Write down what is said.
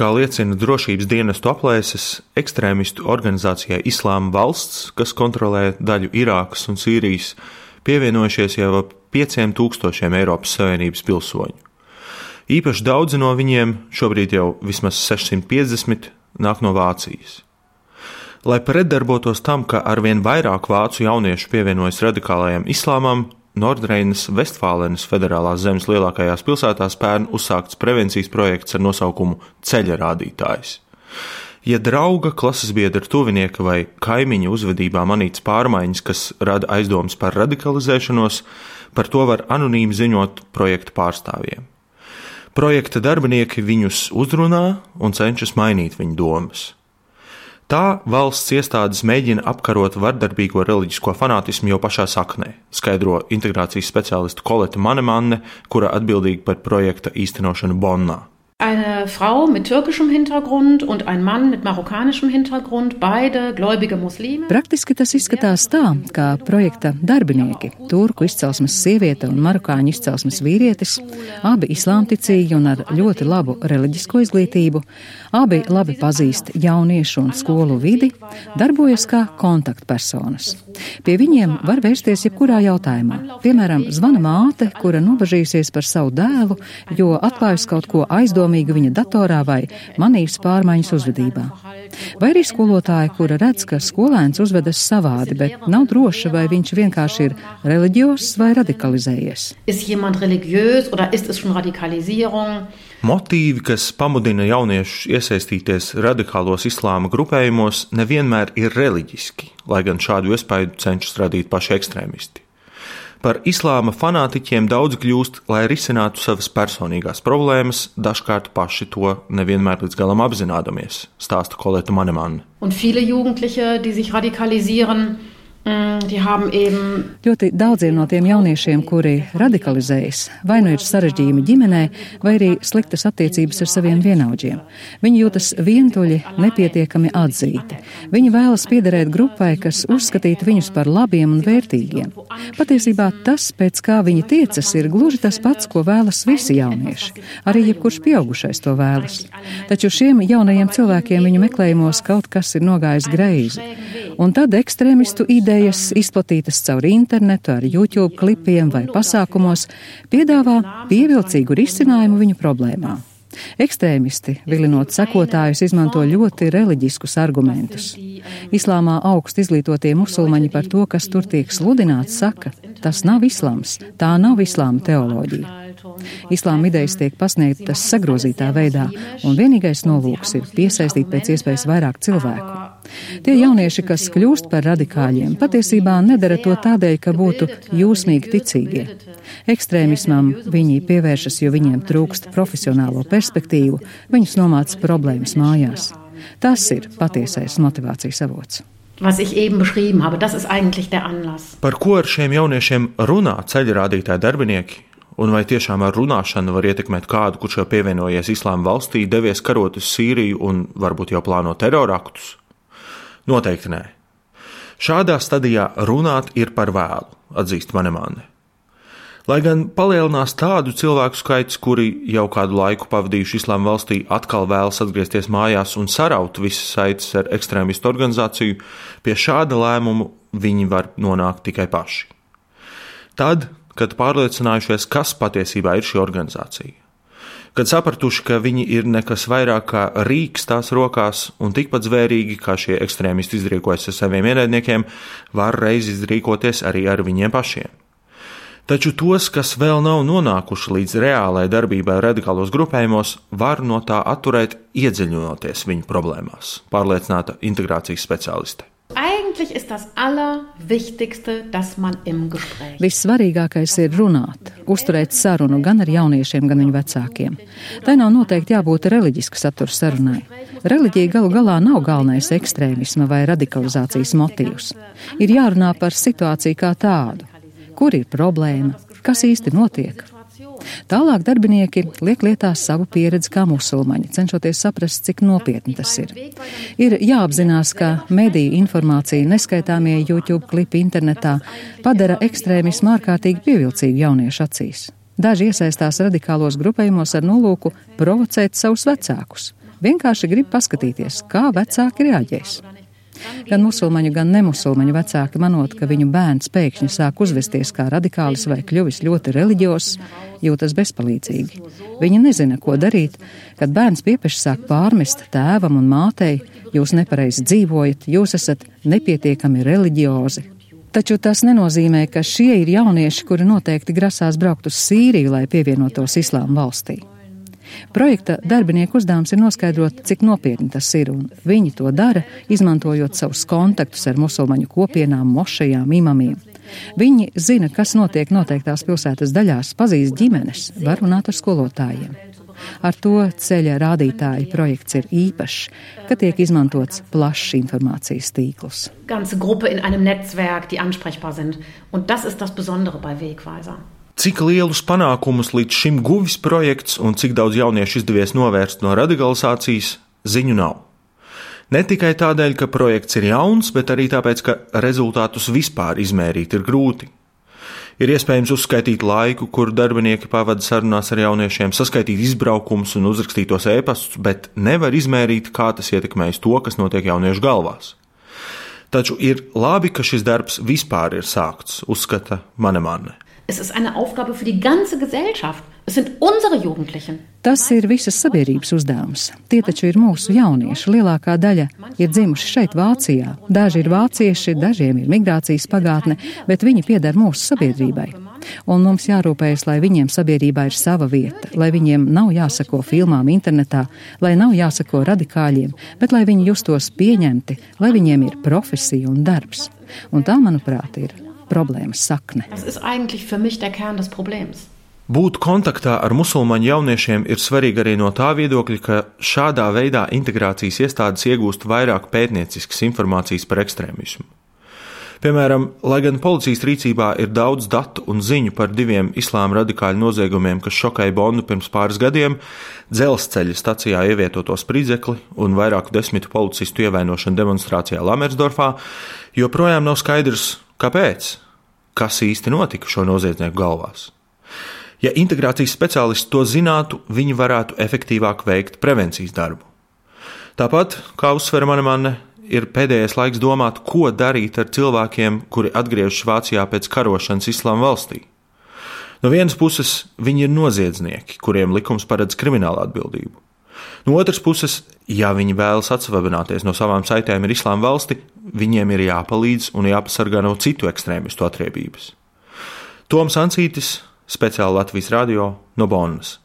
Kā liecina drošības dienestu aplēses, ekstrēmistu organizācijai Islāma valsts, kas kontrolē daļu Irākas un Sīrijas, pievienojušies jau ap 5000 Eiropas Savienības pilsoņu. Īpaši daudzi no viņiem, šobrīd jau vismaz 650, nāk no Vācijas. Lai pretdarbotos tam, ka arvien vairāk vācu jauniešu pievienojas radikālajam islāmam, Nordreinas Vestfālenes federālās zemes lielākajās pilsētās pērn uzsākts prevencijas projekts ar nosaukumu Ceļa rādītājs. Ja drauga, klases biedra, tuvinieka vai kaimiņa uzvedībā manīts pārmaiņas, kas rada aizdomas par radikalizēšanos, par to var anonīmi ziņot projekta pārstāvjiem. Projekta darbinieki viņus uzrunā un cenšas mainīt viņu domas. Tā valsts iestādes mēģina apkarot vardarbīgo reliģisko fanātismu jau pašā saknē, skaidro integrācijas speciālistu Koleta Manemanne, kura atbildīga par projekta īstenošanu Bonnā. Eine Frau mit türkischem Hintergrund und ein Mann mit marokkanischem Hintergrund, beide gläubige Muslime. Praktiski tas izskatās tā, ka projekta darbinieki, turku izcelsmes sieviete un marokāņu izcelsmes vīrietis, abi islāmticīgi un ar ļoti labu reliģisko izglītību, abi labi pazīst jauniešu un skolu vidi, darbojas kā kontaktpersonas. Pie viņiem var vērsties jebkurā jautājumā. Piemēram, zvana māte, kura nobažījusies par savu dēlu, jo atklājusi kaut ko aizdomīgu aizdomīga viņa datorā vai manīs pārmaiņas uzvedībā. Vai arī skolotāja, kura redz, ka skolēns uzvedas savādi, bet nav droša, vai viņš vienkārši ir reliģios vai radikalizējies. Motīvi, kas pamudina jauniešus iesaistīties radikālos islāma grupējumos, nevienmēr ir reliģiski, lai gan šādu iespēju cenšas radīt paši ekstrēmisti. Par islāma fanātiķiem daudz kļūst, lai risinātu savas personīgās problēmas, dažkārt paši to nevienmēr līdz galam apzināmies, stāsta Koleta Manemann. Un viele Jugendliche, die sich radikalisieren, Ļoti daudziem no tiem jauniešiem, kuri radikalizējas, vai nu ir sarežģījumi ģimenē, vai arī sliktas attiecības ar saviem vienaudžiem. Viņi jūtas vientuļi, nepietiekami atzīti. Viņi vēlas piederēt grupai, kas uzskatītu viņus par labiem un vērtīgiem. Patiesībā tas, pēc kā viņi tiecas, ir gluži tas pats, ko vēlas visi jaunieši. Arī jebkurš pieaugušais to vēlas. Taču šiem jaunajiem cilvēkiem viņu meklējumos kaut kas ir nogājis greizi. Un tad ekstrēmistu ideja idejas, izplatītas caur internetu, ar YouTube klipiem vai pasākumos, piedāvā pievilcīgu risinājumu viņu problēmām. Ekstrēmisti, vilinot sekotājus, izmanto ļoti reliģiskus argumentus. Islāmā augst izglītotie musulmaņi par to, kas tur tiek sludināts, saka, tas nav islāms, tā nav islāma teoloģija. Islāma idejas tiek pasniegtas sagrozītā veidā, un vienīgais nolūks ir piesaistīt pēc iespējas vairāk cilvēku. Tie jaunieši, kas kļūst par radikāļiem, patiesībā nedara to tādēļ, ka būtu jūsmīgi ticīgie. Ekstrēmismam viņi pievēršas, jo viņiem trūkst profesionālo perspektīvu, viņus nomāca problēmas mājās. Tas ir patiesais motivācijas avots. Was ich eben beschrieben habe, das ist eigentlich der Anlass. Par ko ar šiem jauniešiem runā ceļrādītāji darbinieki? Un vai tiešām ar runāšanu var ietekmēt kādu, kurš jau pievienojies Islāma valstī, devies karot uz Sīriju un varbūt jau plāno teroraktus? Noteikti nē. Šādā stadijā runāt ir par vēlu, atzīst Manemāne. Lai gan palielinās tādu cilvēku skaits, kuri jau kādu laiku pavadījuši Islāma valstī, atkal vēlas atgriezties mājās un saraut visas saites ar ekstrēmistu organizāciju, pie šāda lēmuma viņi var nonākt tikai paši. Tad, kad pārliecinājušies, kas patiesībā ir šī organizācija, kad sapratuši, ka viņi ir nekas vairāk kā rīks tās rokās un tikpat zvērīgi, kā šie ekstrēmisti izrīkojas ar saviem ienaidniekiem, var reiz izrīkoties arī ar viņiem pašiem. Taču tos, kas vēl nav nonākuši līdz reālai darbībai radikālos grupējumos, var no tā atturēt, iedziļinoties viņu problēmās, pārliecināta integrācijas speciāliste. Eigentlich ist das Allerwichtigste, dass man im Gespräch. Vissvarīgākais ir runāt, uzturēt sarunu gan ar jauniešiem, gan viņu vecākiem. Tai nav noteikti jābūt reliģiska satura sarunai. Reliģija galu galā nav galvenais ekstrēmisma vai radikalizācijas motīvs. Ir jārunā par situāciju kā tādu. Kur ir problēma? Kas īsti notiek? Tālāk darbinieki liek lietā savu pieredzi kā musulmaņi, cenšoties saprast, cik nopietni tas ir. Ir jāapzinās, ka mediju informācija, neskaitāmie YouTube klipi internetā padara ekstrēmismu ārkārtīgi pievilcīgu jauniešu acīs. Daži iesaistās radikālos grupējumos ar nolūku provocēt savus vecākus. Vienkārši grib paskatīties, kā vecāki reaģēs. Gan musulmaņu, gan nemusulmaņu vecāki manot, ka viņu bērns pēkšņi sāk uzvesties kā radikālis vai kļuvis ļoti reliģios, jūtas bezpalīdzīgi. Viņi nezina, ko darīt, kad bērns piepeši sāk pārmest tēvam un mātei, jūs nepareizi dzīvojat, jūs esat nepietiekami reliģiozi. Taču tas nenozīmē, ka šie ir jaunieši, kuri noteikti grasās braukt uz Sīriju, lai pievienotos Islāma valstī. Projekta darbinieku uzdevums ir noskaidrot, cik nopietni tas ir, un viņi to dara, izmantojot savus kontaktus ar musulmaņu kopienām, mošajām, imamiem. Viņi zina, kas notiek noteiktās pilsētas daļās, pazīst ģimenes, var runāt ar skolotājiem. Ar to ceļa rādītāju projekts ir īpašs, ka tiek izmantots plašs informācijas tīkls. Ganze Gruppe in einem Netzwerk, die ansprechbar sind. Und das ist das Besondere bei Wegweiser. Cik lielus panākumus līdz šim guvis projekts un cik daudz jauniešu izdevies novērst no radikalizācijas, ziņu nav. Ne tikai tādēļ, ka projekts ir jauns, bet arī tāpēc, ka rezultātus vispār izmērīt ir grūti. Ir iespējams uzskaitīt laiku, kuru darbinieki pavada sarunās ar jauniešiem, saskaitīt izbraukumus un uzrakstītos ēpastus, bet nevar izmērīt, kā tas ietekmēs to, kas notiek jauniešu galvās. Taču ir labi, ka šis darbs vispār ir sākts, uzskata Manemanne. Es ist eine Aufgabe für die ganze Gesellschaft. Es sind unsere Jugendlichen. Tas ir visas sabiedrības uzdevums. Tie taču ir mūsu jaunieši. Lielākā daļa ir dzimuši šeit, Vācijā. Daži ir vācieši, dažiem ir migrācijas pagātne, bet viņi pieder mūsu sabiedrībai. Un mums jārūpējas, lai viņiem sabiedrībā ir sava vieta, lai viņiem nav jāsako filmām internetā, lai nav jāsako radikāļiem, bet lai viņi justos pieņemti, lai viņiem ir profesija un darbs. Un tā, manuprāt, ir problēmas sakne. Būt kontaktā ar musulmaņu jauniešiem ir svarīgi arī no tā viedokļa, ka šādā veidā integrācijas iestādes iegūst vairāk pētnieciskas informācijas par ekstrēmismu. Piemēram, lai gan policijas rīcībā ir daudz datu un ziņu par diviem islāma radikāļu noziegumiem, kas šokēja Bondu pirms pāris gadiem, dzelzceļa stacijā ievietoto spridzekli un vairāku desmitu policistu ievainošanu demonstrācijā Lamersdorfā, joprojām nav skaidrs, Kāpēc? Kas īsti notika šo noziedznieku galvās? Ja integrācijas speciālisti to zinātu, viņi varētu efektīvāk veikt prevencijas darbu. Tāpat, kā uzsver mana manne, ir pēdējais laiks domāt, ko darīt ar cilvēkiem, kuri atgriežas Vācijā pēc karošanas Islāma valstī. No vienas puses, viņi ir noziedznieki, kuriem likums paredz kriminālu atbildību. No otras puses, ja viņi vēlas atsvabināties no savām saitēm ar islāma valsti, viņiem ir jāpalīdz un jāpasargā no citu ekstrēmistu atriebības. Toms Ancītis, speciāli Latvijas radio no Bonas.